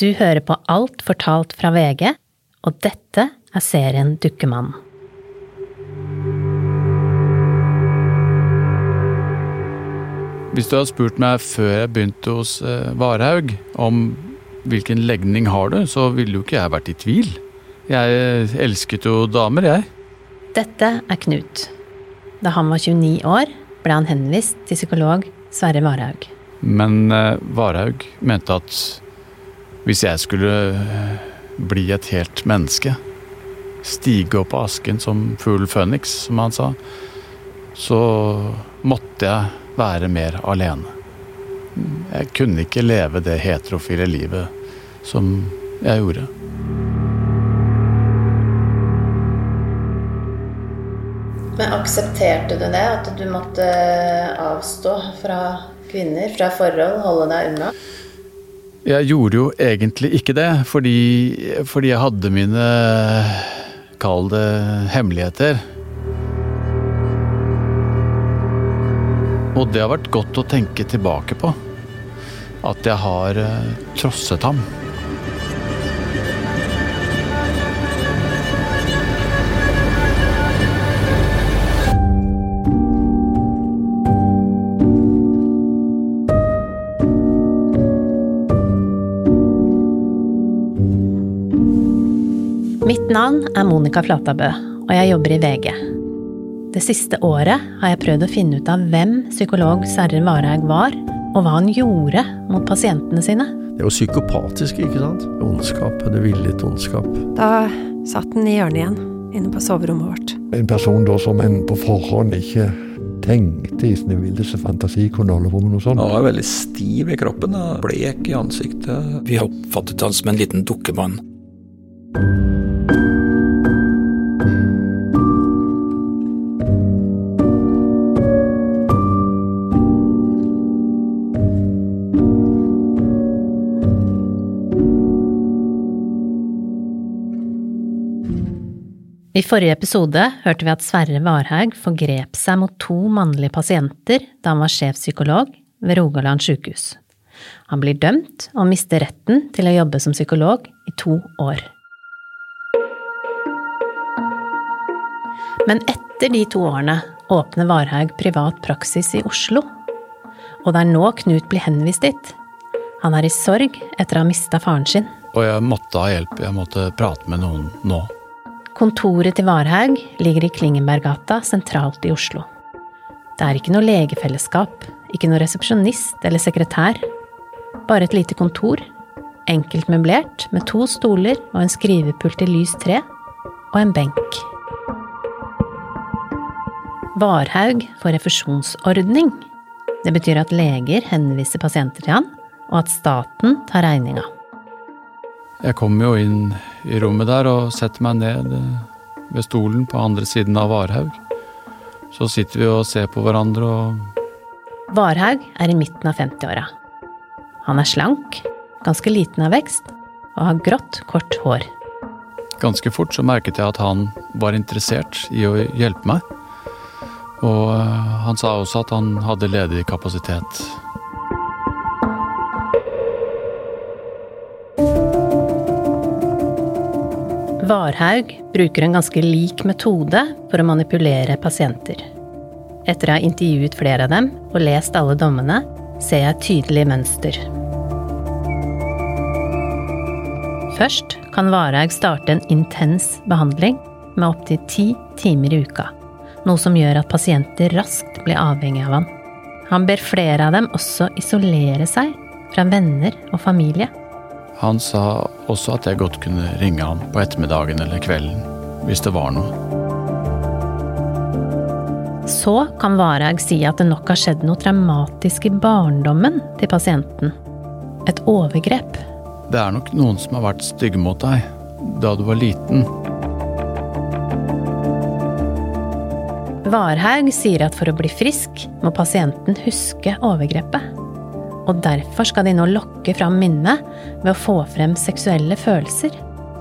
Du hører på Alt fortalt fra VG, og dette er serien Dukkemannen. Hvis du hadde spurt meg før jeg begynte hos eh, Varhaug om hvilken legning har du, så ville jo ikke jeg vært i tvil. Jeg eh, elsket jo damer, jeg. Dette er Knut. Da han var 29 år, ble han henvist til psykolog Sverre Varhaug. Men eh, Varhaug mente at hvis jeg skulle eh, bli et helt menneske, stige opp av asken som fugl føniks, som han sa, så måtte jeg være mer alene. Jeg kunne ikke leve det heterofile livet som jeg gjorde. Men aksepterte du det? At du måtte avstå fra kvinner, fra forhold, holde deg unna? Jeg gjorde jo egentlig ikke det, fordi, fordi jeg hadde mine Kall det hemmeligheter. Og det har vært godt å tenke tilbake på. At jeg har eh, trosset ham. Mitt navn er Monica Flatabø, og jeg jobber i VG. Det siste året har jeg prøvd å finne ut av hvem psykolog Sverre Varhaug var, og hva han gjorde mot pasientene sine. Det er jo psykopatisk, ikke sant? Ondskap, det villet ondskap. Da satt den i hjørnet igjen, inne på soverommet vårt. En person da som en på forhånd ikke tenkte i sine villeste fantasi kunne holde på med noe sånt. Han var veldig stiv i kroppen, blek i ansiktet. Vi oppfattet han som en liten dukkemann. I forrige episode hørte vi at Sverre Varhaug forgrep seg mot to mannlige pasienter da han var sjefpsykolog ved Rogaland sykehus. Han blir dømt og mister retten til å jobbe som psykolog i to år. Men etter de to årene åpner Varhaug privat praksis i Oslo. Og det er nå Knut blir henvist dit. Han er i sorg etter å ha mista faren sin. Og jeg måtte ha hjelp. Jeg måtte prate med noen nå. Kontoret til Varhaug ligger i Klingenberggata sentralt i Oslo. Det er ikke noe legefellesskap, ikke noe resepsjonist eller sekretær. Bare et lite kontor, enkelt møblert med to stoler og en skrivepult i lys tre, og en benk. Varhaug får refusjonsordning. Det betyr at leger henviser pasienter til han, og at staten tar regninga. Jeg kommer jo inn i rommet der og setter meg ned eh, ved stolen på andre siden av Varhaug. Så sitter vi og ser på hverandre og Varhaug er i midten av 50-åra. Han er slank, ganske liten av vekst, og har grått, kort hår. ganske fort så merket jeg at han var interessert i å hjelpe meg. Og eh, han sa også at han hadde ledig kapasitet. Varhaug bruker en ganske lik metode for å manipulere pasienter. Etter å ha intervjuet flere av dem og lest alle dommene, ser jeg et tydelig mønster. Først kan Varhaug starte en intens behandling med opptil ti timer i uka. Noe som gjør at pasienter raskt blir avhengig av ham. Han ber flere av dem også isolere seg fra venner og familie. Han sa også at jeg godt kunne ringe han på ettermiddagen eller kvelden hvis det var noe. Så kan Varhaug si at det nok har skjedd noe traumatisk i barndommen til pasienten. Et overgrep. Det er nok noen som har vært stygge mot deg da du var liten. Varhaug sier at for å bli frisk må pasienten huske overgrepet. Og derfor skal de nå lokke fram minnet ved å få frem seksuelle følelser.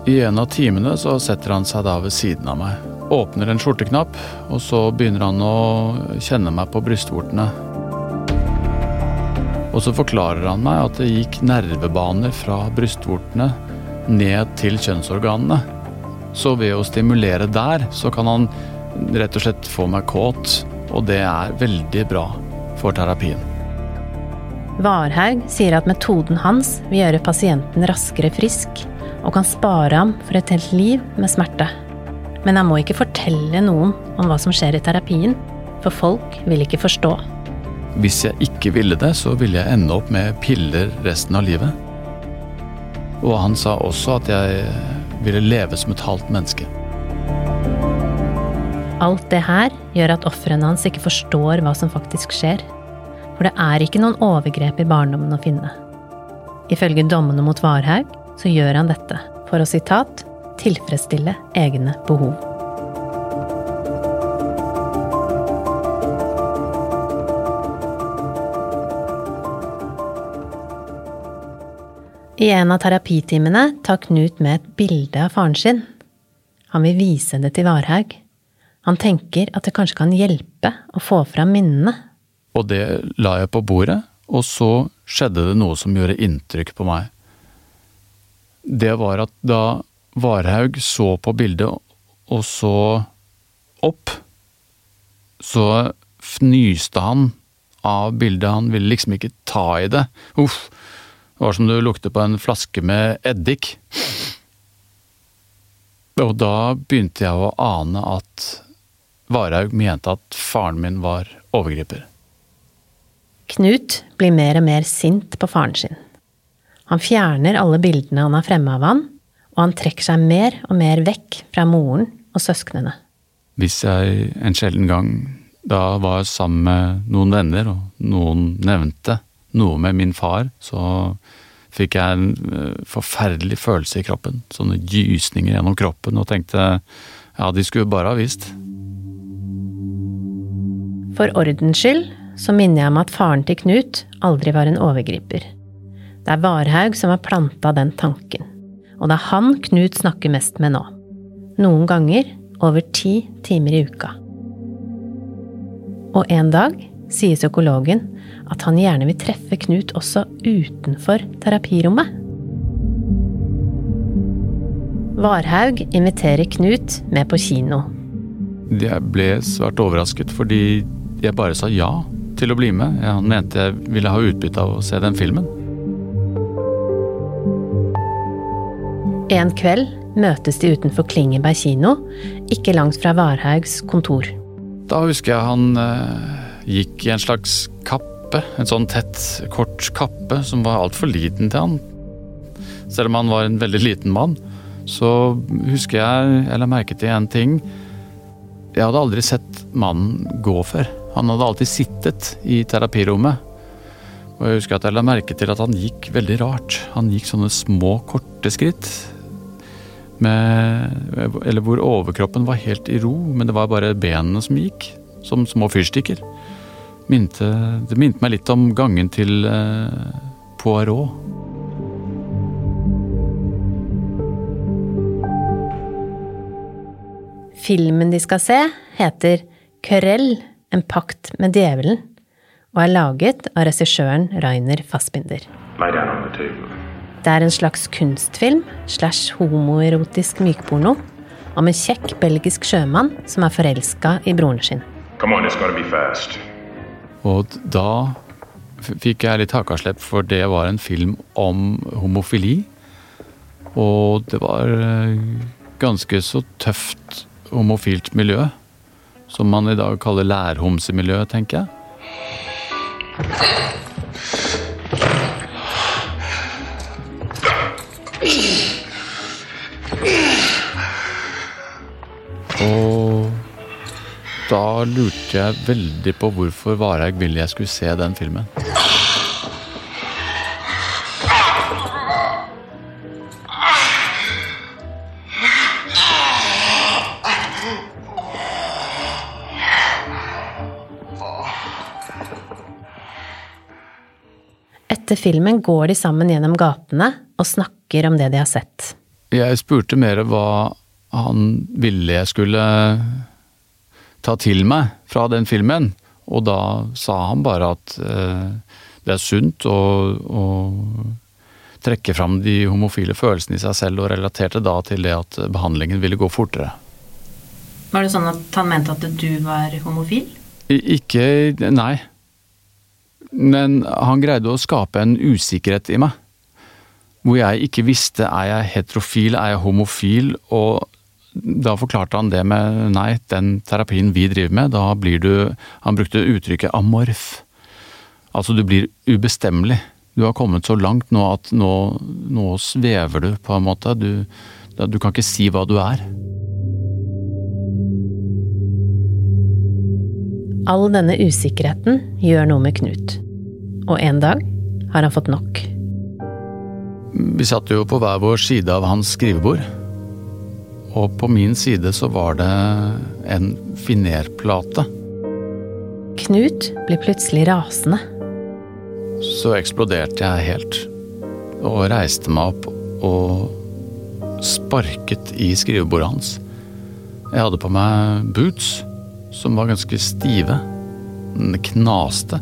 I en av timene så setter han seg da ved siden av meg. Åpner en skjorteknapp, og så begynner han å kjenne meg på brystvortene. Og så forklarer han meg at det gikk nervebaner fra brystvortene ned til kjønnsorganene. Så ved å stimulere der, så kan han rett og slett få meg kåt. Og det er veldig bra for terapien. Varhaug sier at metoden hans vil gjøre pasienten raskere frisk, og kan spare ham for et helt liv med smerte. Men han må ikke fortelle noen om hva som skjer i terapien, for folk vil ikke forstå. Hvis jeg ikke ville det, så ville jeg ende opp med piller resten av livet. Og han sa også at jeg ville leve som et halvt menneske. Alt det her gjør at ofrene hans ikke forstår hva som faktisk skjer. For det er ikke noen overgrep i barndommen å finne. Ifølge dommene mot Varhaug så gjør han dette for å sitat tilfredsstille egne behov. I en av terapitimene tar Knut med et bilde av faren sin. Han vil vise det til Varhaug. Han tenker at det kanskje kan hjelpe å få fram minnene. Og det la jeg på bordet, og så skjedde det noe som gjorde inntrykk på meg. Det var at da Varhaug så på bildet, og så opp, så fnyste han av bildet. Han ville liksom ikke ta i det. Uff, det var som du lukter på en flaske med eddik. Og da begynte jeg å ane at Varhaug mente at faren min var overgriper. Knut blir mer og mer sint på faren sin. Han fjerner alle bildene han har fremme av han, og han trekker seg mer og mer vekk fra moren og søsknene. Hvis jeg en sjelden gang da var sammen med noen venner, og noen nevnte noe med min far, så fikk jeg en eh, forferdelig følelse i kroppen. Sånne gysninger gjennom kroppen, og tenkte ja, de skulle bare ha visst. For ordens skyld så minner jeg om at faren til Knut aldri var en overgriper. Det er Varhaug som har planta den tanken, og det er han Knut snakker mest med nå. Noen ganger over ti timer i uka. Og en dag sier psykologen at han gjerne vil treffe Knut også utenfor terapirommet. Varhaug inviterer Knut med på kino. Jeg ble svært overrasket fordi jeg bare sa ja til å bli med. Han mente jeg ville ha utbytte av å se den filmen. En kveld møtes de utenfor Klingeberg kino, ikke langt fra Varhaugs kontor. Da husker jeg han eh, gikk i en slags kappe. En sånn tett, kort kappe som var altfor liten til han. Selv om han var en veldig liten mann, så husker jeg eller merket jeg en ting. Jeg hadde aldri sett mannen gå før. Han hadde alltid sittet i terapirommet. Og jeg husker at jeg la merke til at han gikk veldig rart. Han gikk sånne små, korte skritt. Med, eller hvor overkroppen var helt i ro, men det var bare benene som gikk. Som små fyrstikker. Minte, det minte meg litt om gangen til eh, Poirot. Filmen de skal se, heter Querelle, en pakt med djevelen, og er laget av regissøren Rainer Fassbinder. Det er en slags kunstfilm slash homoerotisk mykporno om en kjekk belgisk sjømann som er forelska i broren sin. Og da fikk jeg litt hakaslepp, for det var en film om homofili. Og det var eh, ganske så tøft homofilt miljø. Som man i dag kaller lærhomsemiljø, tenker jeg. Og da lurte jeg veldig på hvorfor Varhaug ville jeg skulle se den filmen. Etter filmen går de sammen gjennom gatene og snakker om det de har sett. Jeg spurte mer hva han ville jeg skulle ta til meg fra den filmen, og da sa han bare at eh, det er sunt å, å trekke fram de homofile følelsene i seg selv, og relaterte da til det at behandlingen ville gå fortere. Var det sånn at han mente at du var homofil? Ikke Nei. Men han greide å skape en usikkerhet i meg. Hvor jeg ikke visste er jeg heterofil, er jeg homofil, og da forklarte han det med nei, den terapien vi driver med, da blir du Han brukte uttrykket amorf. Altså du blir ubestemmelig. Du har kommet så langt nå at nå, nå svever du, på en måte. Du, du kan ikke si hva du er. All denne usikkerheten gjør noe med Knut. Og en dag har han fått nok. Vi satt jo på hver vår side av hans skrivebord. Og på min side så var det en finerplate. Knut blir plutselig rasende. Så eksploderte jeg helt. Og reiste meg opp og sparket i skrivebordet hans. Jeg hadde på meg boots som var ganske stive. Den knaste.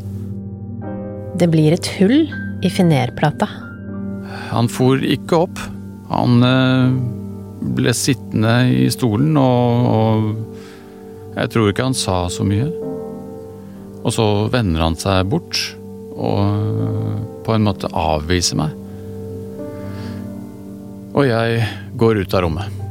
Det blir et hull i finerplata. Han for ikke opp. Han eh, ble sittende i stolen, og, og jeg tror ikke han sa så mye. Og så vender han seg bort og på en måte avviser meg. Og jeg går ut av rommet.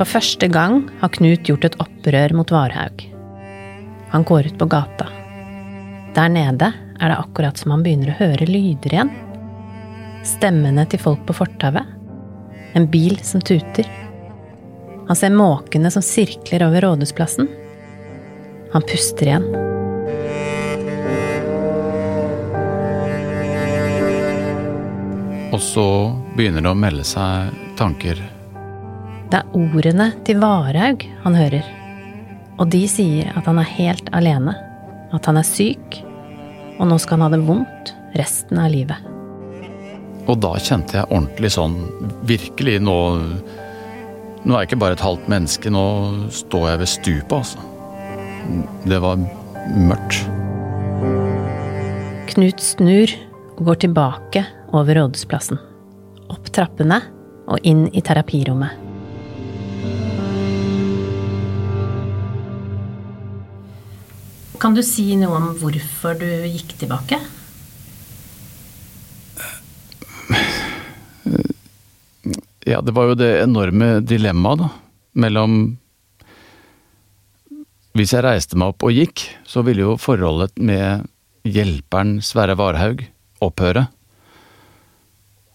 For første gang har Knut gjort et opprør mot Varhaug. Han går ut på gata. Der nede er det akkurat som han begynner å høre lyder igjen. Stemmene til folk på fortauet. En bil som tuter. Han ser måkene som sirkler over Rådhusplassen. Han puster igjen. Og så begynner det å melde seg tanker. Det er ordene til Varhaug han hører. Og de sier at han er helt alene. At han er syk. Og nå skal han ha det vondt resten av livet. Og da kjente jeg ordentlig sånn Virkelig, nå Nå er jeg ikke bare et halvt menneske, nå står jeg ved stupet, altså. Det var mørkt. Knut snur og går tilbake over Rådhusplassen. Opp trappene og inn i terapirommet. Kan du si noe om hvorfor du gikk tilbake? Ja, det var jo det enorme dilemmaet, da. Mellom Hvis jeg reiste meg opp og gikk, så ville jo forholdet med hjelperen Sverre Varhaug opphøre.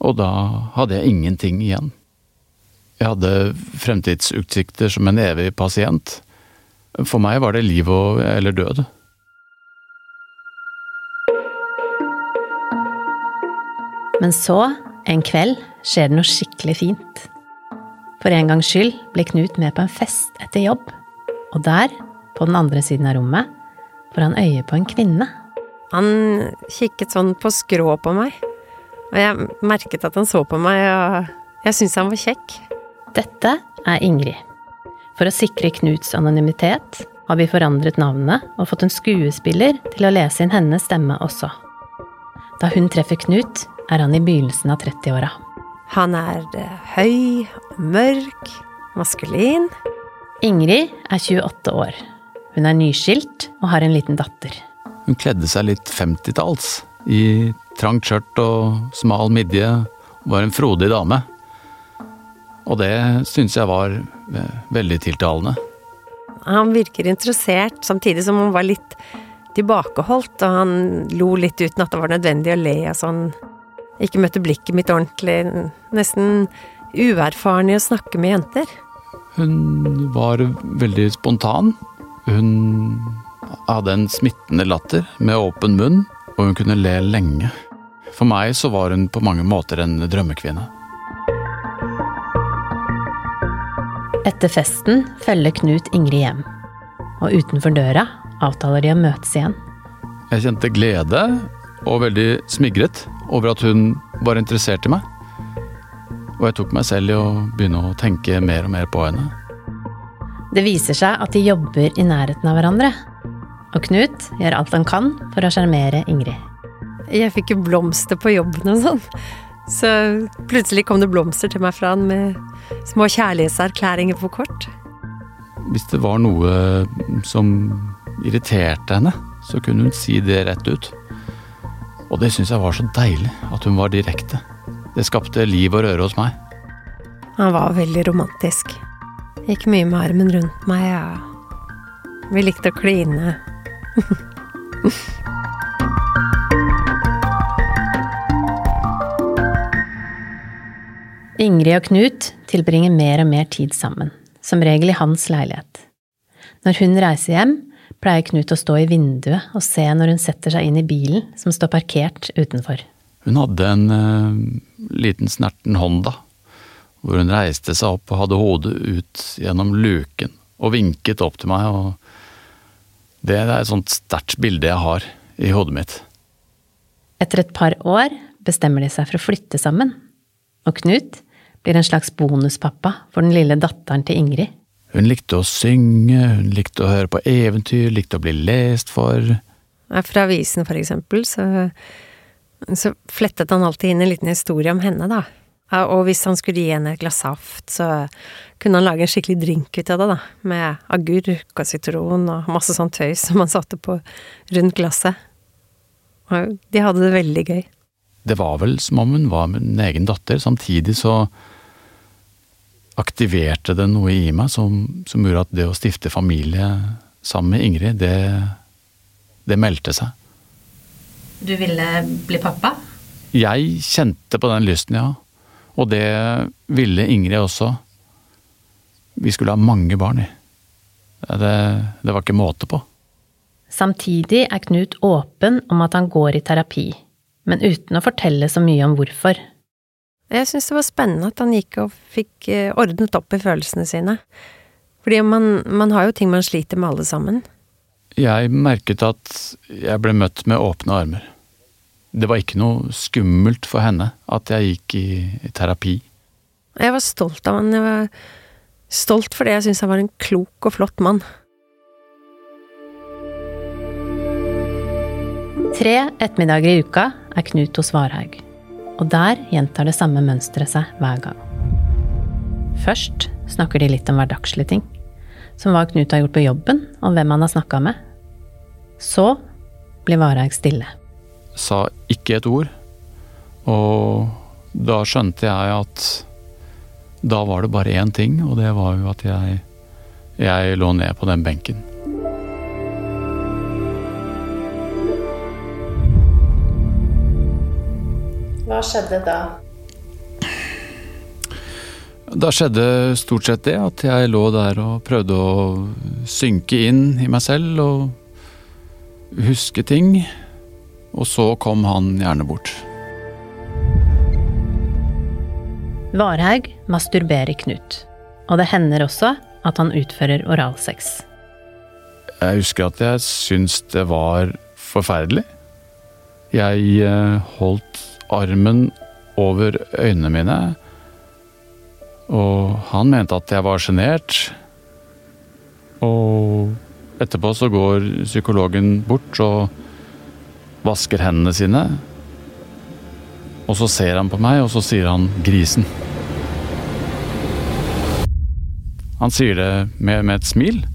Og da hadde jeg ingenting igjen. Jeg hadde fremtidsutsikter som en evig pasient. For meg var det liv og eller død. Men så, en kveld, skjer det noe skikkelig fint. For en gangs skyld blir Knut med på en fest etter jobb. Og der, på den andre siden av rommet, får han øye på en kvinne. Han kikket sånn på skrå på meg, og jeg merket at han så på meg, og jeg syntes han var kjekk. Dette er Ingrid. For å sikre Knuts anonymitet har vi forandret navnet og fått en skuespiller til å lese inn hennes stemme også. Da hun treffer Knut, er han i begynnelsen av 30-åra. Han er eh, høy mørk, maskulin. Ingrid er 28 år. Hun er nyskilt og har en liten datter. Hun kledde seg litt 50-talls, i trangt skjørt og smal midje, og var en frodig dame. Og det syns jeg var veldig tiltalende. Han virker interessert, samtidig som hun var litt tilbakeholdt, og han lo litt uten at det var nødvendig å le og sånn. Ikke møtte blikket mitt ordentlig, nesten uerfaren i å snakke med jenter. Hun var veldig spontan. Hun hadde en smittende latter med åpen munn, og hun kunne le lenge. For meg så var hun på mange måter en drømmekvinne. Etter festen følger Knut Ingrid hjem. Og utenfor døra avtaler de å møtes igjen. Jeg kjente glede og veldig smigret over at hun var interessert i meg. Og jeg tok meg selv i å begynne å tenke mer og mer på henne. Det viser seg at de jobber i nærheten av hverandre. Og Knut gjør alt han kan for å sjarmere Ingrid. Jeg fikk jo blomster på jobben og sånn. Så plutselig kom det blomster til meg fra han med små kjærlighetserklæringer på kort. Hvis det var noe som irriterte henne, så kunne hun si det rett ut. Og det syns jeg var så deilig, at hun var direkte. Det skapte liv og røre hos meg. Han var veldig romantisk. Gikk mye med armen rundt meg, ja. Vi likte å kline. Ingrid og Knut tilbringer mer og mer tid sammen, som regel i hans leilighet. Når hun reiser hjem, pleier Knut å stå i vinduet og se når hun setter seg inn i bilen som står parkert utenfor. Hun hadde en uh, liten snerten Honda, hvor hun reiste seg opp og hadde hodet ut gjennom luken og vinket opp til meg. og Det er et sånt sterkt bilde jeg har i hodet mitt. Etter et par år bestemmer de seg for å flytte sammen, og Knut blir en slags bonuspappa for den lille datteren til Ingrid. Hun likte å synge, hun likte å høre på eventyr, likte å bli lest for. Fra avisen, for eksempel, så, så flettet han alltid inn en liten historie om henne, da. Og hvis han skulle gi henne et glass saft, så kunne han lage en skikkelig drink ut av det, da. Med agurk og sitron og masse sånn tøys som han satte på rundt glasset. Og de hadde det veldig gøy. Det var vel som om hun var min egen datter. Samtidig så aktiverte det noe i meg som, som gjorde at det å stifte familie sammen med Ingrid, det, det meldte seg. Du ville bli pappa? Jeg kjente på den lysten, ja. Og det ville Ingrid også. Vi skulle ha mange barn, i. Det, det var ikke måte på. Samtidig er Knut åpen om at han går i terapi, men uten å fortelle så mye om hvorfor. Jeg syns det var spennende at han gikk og fikk eh, ordnet opp i følelsene sine. Fordi man, man har jo ting man sliter med alle sammen. Jeg merket at jeg ble møtt med åpne armer. Det var ikke noe skummelt for henne at jeg gikk i, i terapi. Jeg var stolt av han. Jeg var stolt fordi jeg syntes han var en klok og flott mann. Tre ettermiddager i uka er Knut hos Varhaug. Og der gjentar det samme mønsteret seg hver gang. Først snakker de litt om hverdagslige ting, som hva Knut har gjort på jobben, og hvem han har snakka med. Så blir Varhaug stille. Sa ikke et ord, og da skjønte jeg at da var det bare én ting, og det var jo at jeg, jeg lå ned på den benken. Hva skjedde da? Da skjedde stort sett det at jeg lå der og prøvde å synke inn i meg selv og huske ting. Og så kom han gjerne bort. Varhaug masturberer Knut, og det hender også at han utfører oralsex. Jeg husker at jeg syntes det var forferdelig. Jeg eh, holdt armen over øynene mine, og han mente at jeg var sjenert. Og etterpå så går psykologen bort og vasker hendene sine. Og så ser han på meg, og så sier han 'grisen'. Han sier det med, med et smil.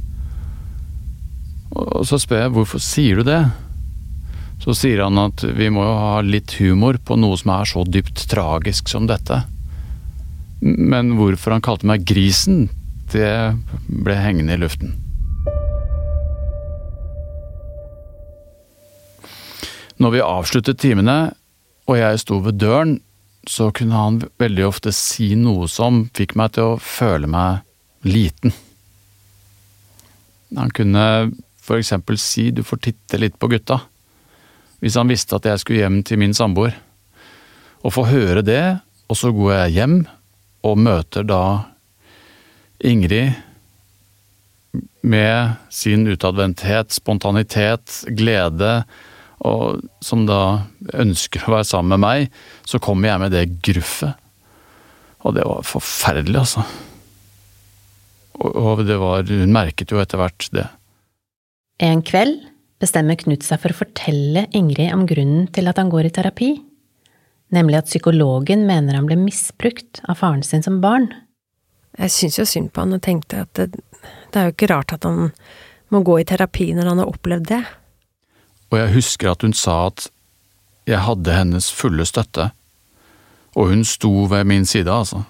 Og så spør jeg hvorfor sier du det? Så sier han at vi må jo ha litt humor på noe som er så dypt tragisk som dette. Men hvorfor han kalte meg Grisen, det ble hengende i luften. Når vi avsluttet timene, og jeg sto ved døren, så kunne han veldig ofte si noe som fikk meg til å føle meg liten. Han kunne for eksempel si du får titte litt på gutta, hvis han visste at jeg skulle hjem til min samboer. Og få høre det, og så går jeg hjem og møter da Ingrid med sin utadvendthet, spontanitet, glede, og som da ønsker å være sammen med meg, så kommer jeg med det gruffet. Og det var forferdelig, altså. Og det var Hun merket jo etter hvert det. En kveld bestemmer Knut seg for å fortelle Ingrid om grunnen til at han går i terapi, nemlig at psykologen mener han ble misbrukt av faren sin som barn. Jeg syns jo synd på han og tenkte at det, det er jo ikke rart at han må gå i terapi når han har opplevd det. Og jeg husker at hun sa at jeg hadde hennes fulle støtte, og hun sto ved min side, altså.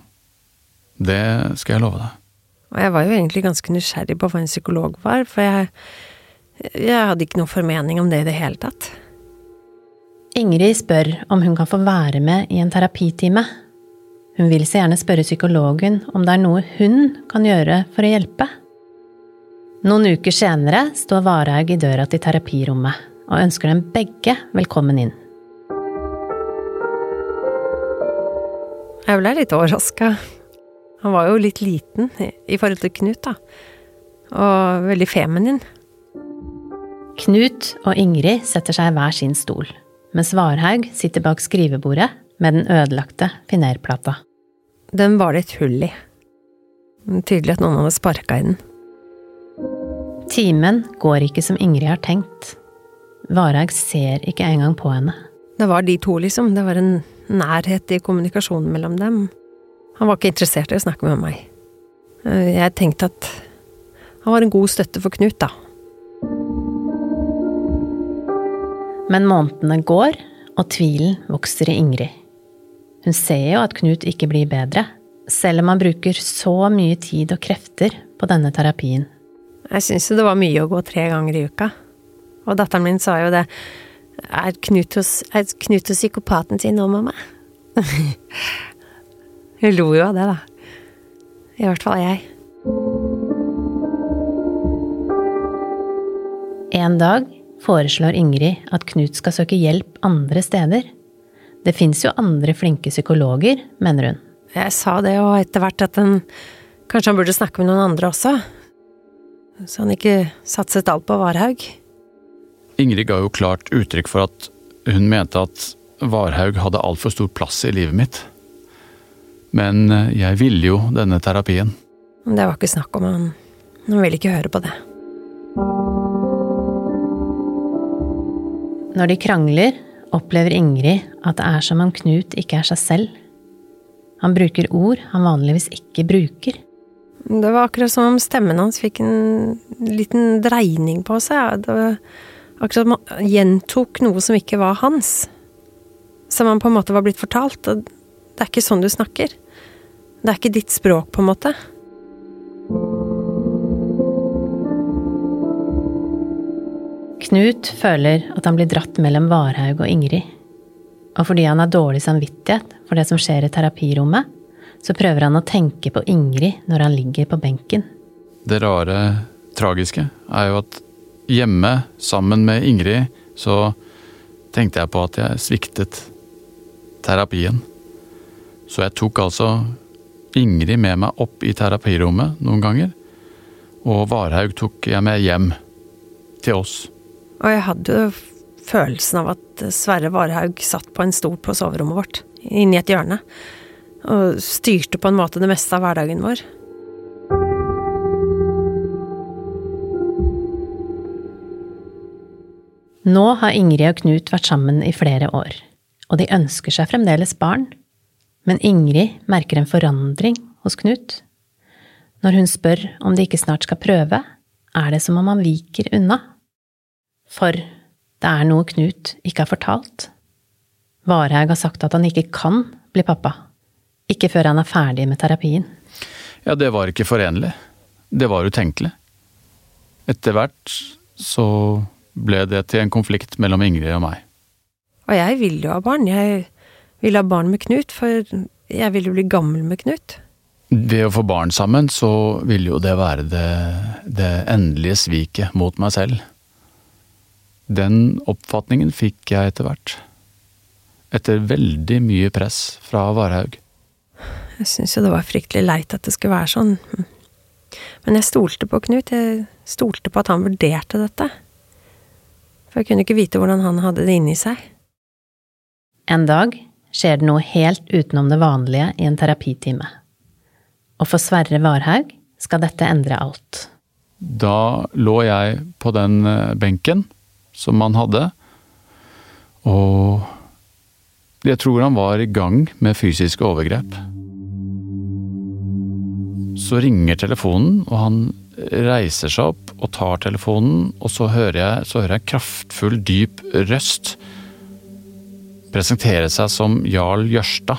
Det skal jeg love deg. Og jeg var jo egentlig ganske nysgjerrig på hva en psykolog var, for jeg, jeg hadde ikke noen formening om det i det hele tatt. Ingrid spør om hun kan få være med i en terapitime. Hun vil så gjerne spørre psykologen om det er noe hun kan gjøre for å hjelpe. Noen uker senere står Varhaug i døra til terapirommet og ønsker dem begge velkommen inn. Jeg ble litt overraska. Han var jo litt liten i forhold til Knut, da. Og veldig feminin. Knut og Ingrid setter seg i hver sin stol, mens Varhaug sitter bak skrivebordet med den ødelagte finerplata. Den var det et hull i. Tydelig at noen hadde sparka i den. Timen går ikke som Ingrid har tenkt. Varhaug ser ikke engang på henne. Det var de to, liksom. Det var en nærhet i kommunikasjonen mellom dem. Han var ikke interessert i å snakke med meg. Eh, jeg tenkte at han var en god støtte for Knut, da. Men månedene går, og tvilen vokser i Ingrid. Hun ser jo at Knut ikke blir bedre, selv om han bruker så mye tid og krefter på denne terapien. Jeg syns jo det var mye å gå tre ganger i uka. Og datteren min sa jo det. Er Knut hos, er Knut hos psykopaten sin nå, mamma? Hun lo jo av det, da. I hvert fall jeg. En dag foreslår Ingrid at Knut skal søke hjelp andre steder. Det fins jo andre flinke psykologer, mener hun. Jeg sa det, og etter hvert at han Kanskje han burde snakke med noen andre også? Så han ikke satset alt på Varhaug. Ingrid ga jo klart uttrykk for at hun mente at Varhaug hadde altfor stor plass i livet mitt. Men eh, jeg ville jo denne terapien. Det var ikke snakk om han. Han ville ikke høre på det. Når de krangler, opplever Ingrid at det er som om Knut ikke er seg selv. Han bruker ord han vanligvis ikke bruker. Det var akkurat som om stemmen hans fikk en liten dreining på seg. Det var akkurat som han gjentok noe som ikke var hans. Som han på en måte var blitt fortalt. Det er ikke sånn du snakker. Det er ikke ditt språk, på en måte. Knut føler at han blir dratt mellom Varhaug og Ingrid. Og fordi han har dårlig samvittighet for det som skjer i terapirommet, så prøver han å tenke på Ingrid når han ligger på benken. Det rare, tragiske, er jo at hjemme sammen med Ingrid så tenkte jeg på at jeg sviktet terapien. Så jeg tok altså Ingrid med meg opp i terapirommet noen ganger, og Varhaug tok jeg med hjem til oss. Og jeg hadde jo følelsen av at Sverre Varhaug satt på en stol på soverommet vårt, inni et hjørne, og styrte på en måte det meste av hverdagen vår. Nå har Ingrid og Knut vært sammen i flere år, og de ønsker seg fremdeles barn. Men Ingrid merker en forandring hos Knut. Når hun spør om de ikke snart skal prøve, er det som om han viker unna. For det er noe Knut ikke har fortalt. Varhaug har sagt at han ikke kan bli pappa. Ikke før han er ferdig med terapien. Ja, det var ikke forenlig. Det var utenkelig. Etter hvert så ble det til en konflikt mellom Ingrid og meg. Og jeg vil jo ha barn. Jeg vil ha barn med Knut, for jeg vil jo bli gammel med Knut. Ved å få barn sammen, så vil jo det være det, det endelige sviket mot meg selv. Den oppfatningen fikk jeg etter hvert. Etter veldig mye press fra Varhaug. Jeg syns jo det var fryktelig leit at det skulle være sånn. Men jeg stolte på Knut. Jeg stolte på at han vurderte dette. For jeg kunne ikke vite hvordan han hadde det inni seg. En dag skjer det noe helt utenom det vanlige i en terapitime. Og for Sverre Varhaug skal dette endre alt. Da lå jeg på den eh, benken som han hadde, og jeg tror han var i gang med fysiske overgrep. Så ringer telefonen, og han reiser seg opp og tar telefonen, og så hører jeg, så hører jeg kraftfull, dyp røst presentere seg som Jarl Jørstad.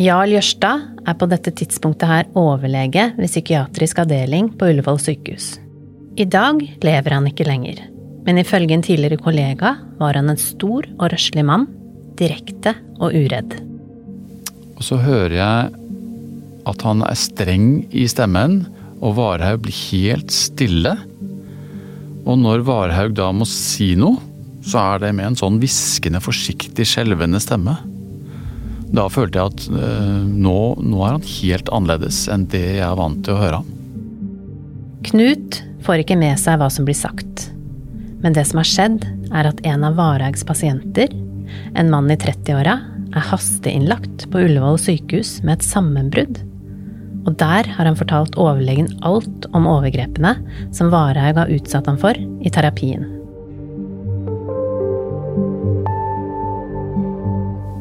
Jarl Jørstad er på dette tidspunktet her overlege ved psykiatrisk avdeling på Ullevål sykehus. I dag lever han ikke lenger, men ifølge en tidligere kollega var han en stor og røslig mann, direkte og uredd. Og så hører jeg at han er streng i stemmen, og Varhaug blir helt stille. Og når Varhaug da må si noe, så er det med en sånn hviskende, forsiktig, skjelvende stemme. Da følte jeg at øh, nå, nå er han helt annerledes enn det jeg er vant til å høre ham. Knut får ikke med seg hva som blir sagt. Men det som har skjedd, er at en av Varhaugs pasienter, en mann i 30-åra, er hasteinnlagt på Ullevål sykehus med et sammenbrudd. Og der har han fortalt overlegen alt om overgrepene som Varhaug har utsatt ham for i terapien.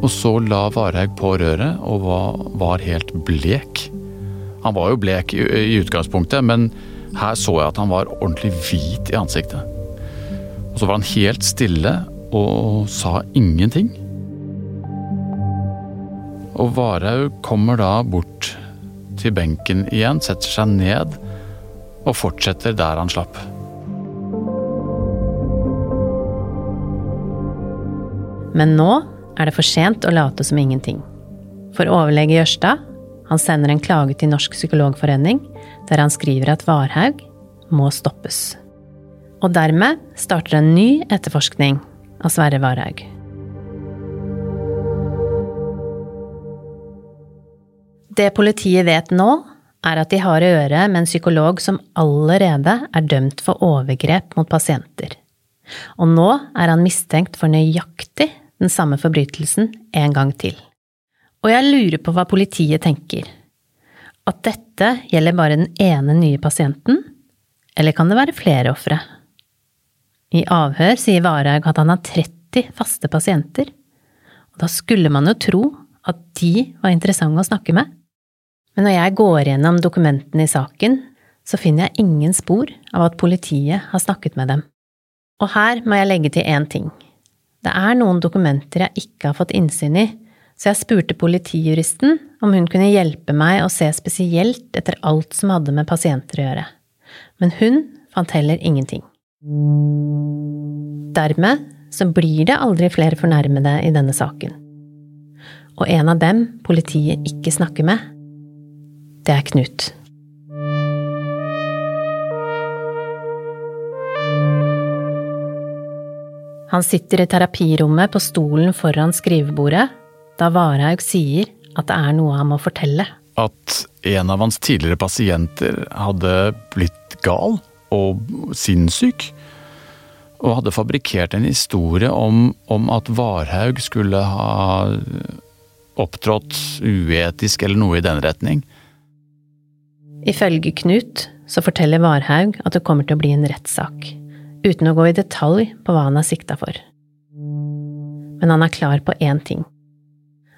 Og så la Varhaug på røret og var, helt blek. Han var jo blek i, utgangspunktet, men her så jeg at han var ordentlig hvit i ansiktet. Og så var han helt stille og sa ingenting. Og Varhaug kommer da bort til benken igjen, setter seg ned og fortsetter der han slapp. Men nå er det for sent å late som ingenting. For overlege Jørstad han sender en klage til Norsk psykologforening, der han skriver at Varhaug må stoppes. Og dermed starter en ny etterforskning av Sverre Varhaug. Det politiet vet nå, er at de har å gjøre med en psykolog som allerede er dømt for overgrep mot pasienter. Og nå er han mistenkt for nøyaktig den samme forbrytelsen en gang til. Og jeg lurer på hva politiet tenker. At dette gjelder bare den ene nye pasienten, eller kan det være flere ofre? I avhør sier Varhaug at han har 30 faste pasienter, og da skulle man jo tro at de var interessante å snakke med. Men når jeg går gjennom dokumentene i saken, så finner jeg ingen spor av at politiet har snakket med dem. Og her må jeg legge til én ting. Det er noen dokumenter jeg ikke har fått innsyn i, så jeg spurte politijuristen om hun kunne hjelpe meg å se spesielt etter alt som hadde med pasienter å gjøre. Men hun fant heller ingenting. Dermed så blir det aldri flere fornærmede i denne saken. Og en av dem politiet ikke snakker med, det er Knut. Han sitter i terapirommet på stolen foran skrivebordet da Varhaug sier at det er noe han må fortelle. At en av hans tidligere pasienter hadde blitt gal og sinnssyk. Og hadde fabrikkert en historie om, om at Varhaug skulle ha opptrådt uetisk eller noe i den retning. Ifølge Knut så forteller Varhaug at det kommer til å bli en rettssak, uten å gå i detalj på hva han er sikta for. Men han er klar på én ting.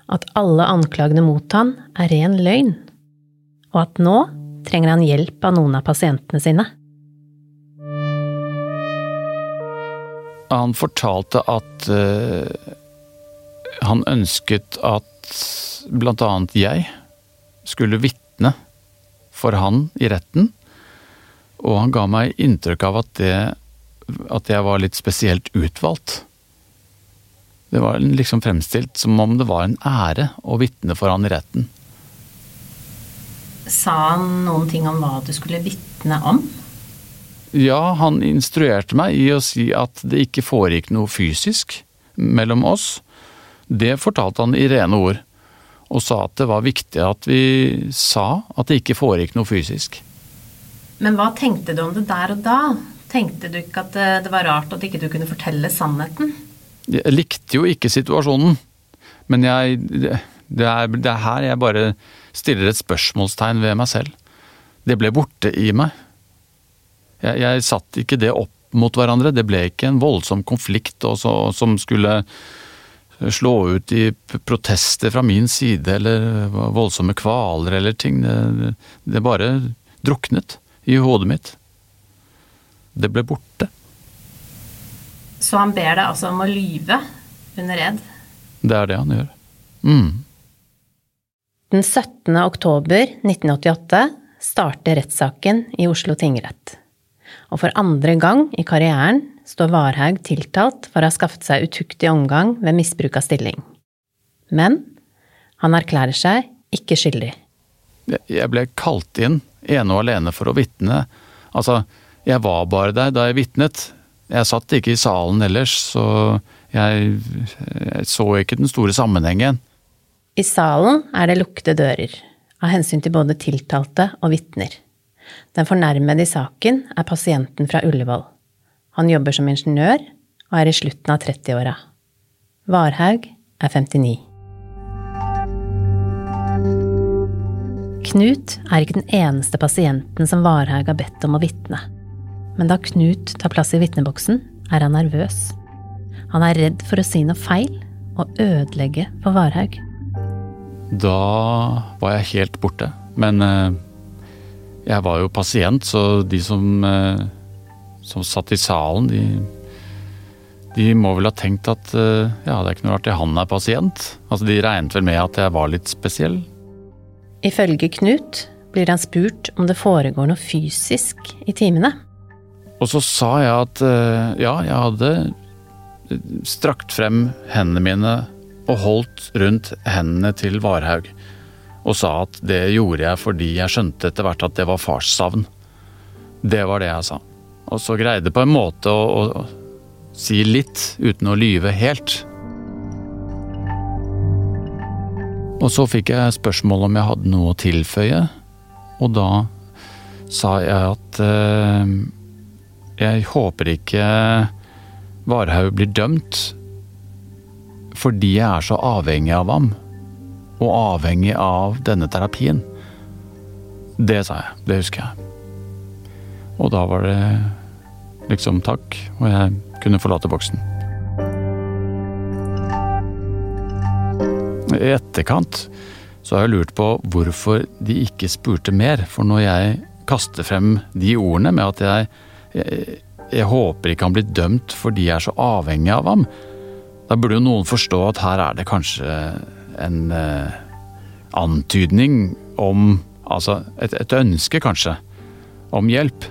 At alle anklagene mot han er ren løgn, og at nå trenger han hjelp av noen av pasientene sine. Han fortalte at uh, han ønsket at blant annet jeg skulle vitne for han i retten. Og han ga meg inntrykk av at, det, at jeg var litt spesielt utvalgt. Det var liksom fremstilt som om det var en ære å vitne for han i retten. Sa han noen ting om hva du skulle vitne om? Ja, han instruerte meg i å si at det ikke foregikk noe fysisk mellom oss. Det fortalte han i rene ord og sa at det var viktig at vi sa at det ikke foregikk noe fysisk. Men hva tenkte du om det der og da? Tenkte du ikke at det var rart at ikke du kunne fortelle sannheten? Jeg likte jo ikke situasjonen, men jeg det er, det er her jeg bare stiller et spørsmålstegn ved meg selv. Det ble borte i meg. Jeg, jeg satt ikke det opp mot hverandre. Det ble ikke en voldsom konflikt og så, som skulle slå ut i protester fra min side eller voldsomme kvaler eller ting. Det, det bare druknet i hodet mitt. Det ble borte. Så han ber deg altså om å lyve under ed? Det er det han gjør. Mm. Den 17. oktober 1988 starter rettssaken i Oslo tingrett. Og for andre gang i karrieren står Varhaug tiltalt for å ha skaffet seg utuktig omgang ved misbruk av stilling. Men han erklærer seg ikke skyldig. Jeg- ble kalt inn ene og alene for å vitne. Altså, jeg var bare der da jeg vitnet. Jeg satt ikke i salen ellers, så jeg, jeg så ikke den store sammenhengen. I salen er det lukkede dører, av hensyn til både tiltalte og vitner. Den fornærmede i saken er pasienten fra Ullevål. Han jobber som ingeniør og er i slutten av 30-åra. Varhaug er 59. Knut er ikke den eneste pasienten som Varhaug har bedt om å vitne. Men da Knut tar plass i vitneboksen, er han nervøs. Han er redd for å si noe feil og ødelegge for Varhaug. Da var jeg helt borte. Men eh, jeg var jo pasient, så de som, eh, som satt i salen, de, de må vel ha tenkt at eh, ja, det er ikke noe rart at han er pasient. Altså, De regnet vel med at jeg var litt spesiell. Ifølge Knut blir han spurt om det foregår noe fysisk i timene. Og så sa jeg at eh, ja, jeg hadde strakt frem hendene mine og holdt rundt hendene til Varhaug. Og sa at det gjorde jeg fordi jeg skjønte etter hvert at det var farssavn. Det var det jeg sa. Og så greide på en måte å, å si litt uten å lyve helt. Og så fikk jeg spørsmål om jeg hadde noe å tilføye, og da sa jeg at eh, jeg håper ikke Varhaug blir dømt fordi jeg er så avhengig av ham, og avhengig av denne terapien. Det sa jeg, det husker jeg. Og da var det liksom takk, og jeg kunne forlate boksen. I etterkant så har jeg lurt på hvorfor de ikke spurte mer, for når jeg kaster frem de ordene med at jeg, jeg, jeg håper ikke han blir dømt fordi jeg er så avhengig av ham, da burde jo noen forstå at her er det kanskje en eh, antydning om Altså et, et ønske, kanskje, om hjelp.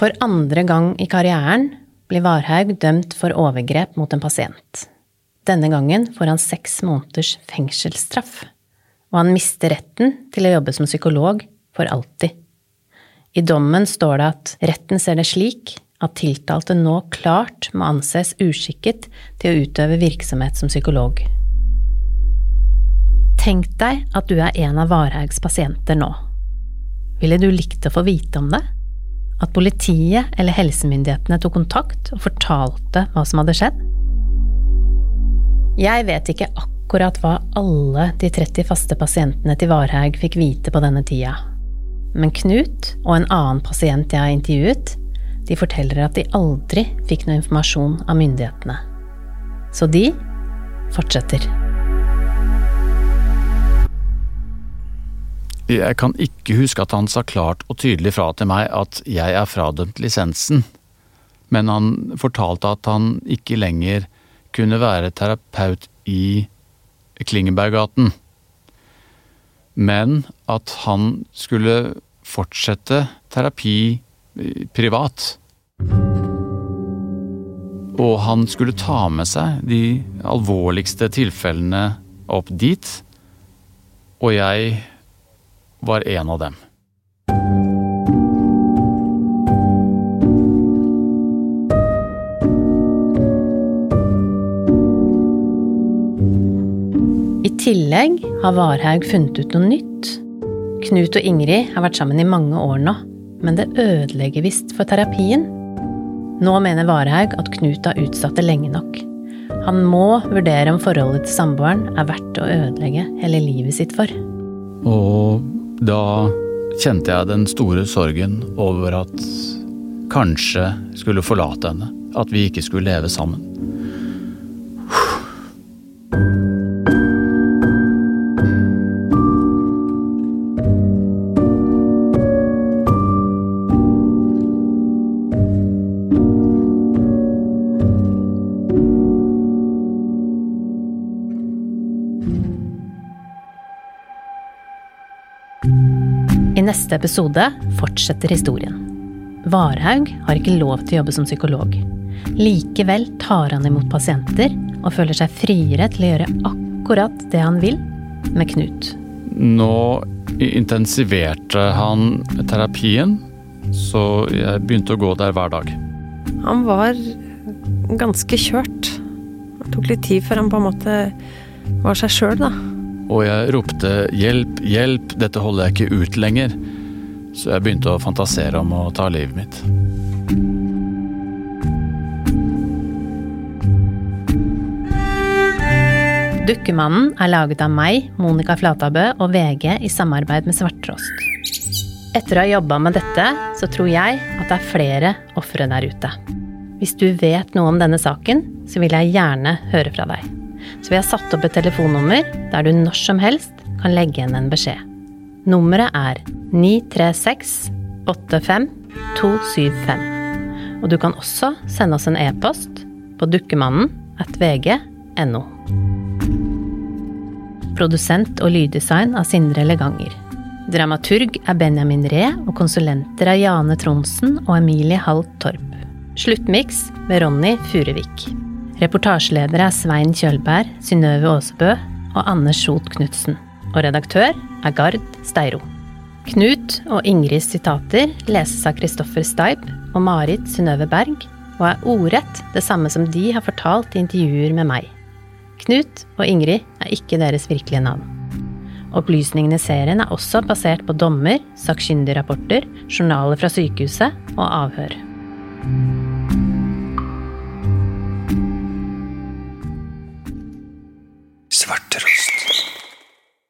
For andre gang i karrieren blir Varhaug dømt for overgrep mot en pasient. Denne gangen får han seks måneders fengselsstraff, og han mister retten til å jobbe som psykolog for alltid. I dommen står det at retten ser det slik at tiltalte nå klart må anses uskikket til å utøve virksomhet som psykolog. Tenk deg at du er en av Varhaugs pasienter nå. Ville du likt å få vite om det? At politiet eller helsemyndighetene tok kontakt og fortalte hva som hadde skjedd? Jeg vet ikke akkurat hva alle de 30 faste pasientene til Varhaug fikk vite på denne tida. Men Knut og en annen pasient jeg har intervjuet, de forteller at de aldri fikk noe informasjon av myndighetene. Så de fortsetter. Jeg kan ikke huske at han sa klart og tydelig fra til meg at jeg er fradømt lisensen, men han fortalte at han ikke lenger kunne være terapeut i Klingenberggaten. Men at han skulle fortsette terapi eh, privat. Og han skulle ta med seg de alvorligste tilfellene opp dit, og jeg var en av dem. Tillegg har Varhaug funnet ut noe nytt. Knut og Ingrid har vært sammen i mange år nå, men det ødelegger visst for terapien. Nå mener Varhaug at Knut har utsatt det lenge nok. Han må vurdere om forholdet til samboeren er verdt å ødelegge hele livet sitt for. Og da kjente jeg den store sorgen over at kanskje skulle forlate henne. At vi ikke skulle leve sammen. Neste episode fortsetter historien. Varhaug har ikke lov til å jobbe som psykolog. Likevel tar han imot pasienter og føler seg friere til å gjøre akkurat det han vil med Knut. Nå intensiverte han terapien, så jeg begynte å gå der hver dag. Han var ganske kjørt. Det tok litt tid før han på en måte var seg sjøl, da. Og jeg ropte 'hjelp, hjelp, dette holder jeg ikke ut lenger'. Så jeg begynte å fantasere om å ta livet mitt. Dukkemannen er laget av meg, Monica Flatabø og VG i samarbeid med Svarttrost. Etter å ha jobba med dette, så tror jeg at det er flere ofre der ute. Hvis du vet noe om denne saken, så vil jeg gjerne høre fra deg. Så vi har satt opp et telefonnummer der du når som helst kan legge igjen en beskjed. Nummeret er 936 85 275. Og du kan også sende oss en e-post på dukkemannen at vg.no. Produsent og lyddesign av Sindre Leganger. Dramaturg er Benjamin Ree, og konsulenter er Jane Tronsen og Emilie Halt Torp. Sluttmiks med Ronny Furuvik. Reportasjeledere er Svein Kjølberg, Synnøve Aasebø og Anne Skjot Knutsen. Og redaktør er Gard Steiro. Knut og Ingrids sitater leses av Kristoffer Steib og Marit Synnøve Berg, og er ordrett det samme som de har fortalt i intervjuer med meg. Knut og Ingrid er ikke deres virkelige navn. Opplysningene i serien er også basert på dommer, sakkyndigrapporter, journaler fra sykehuset og avhør. Svarterost.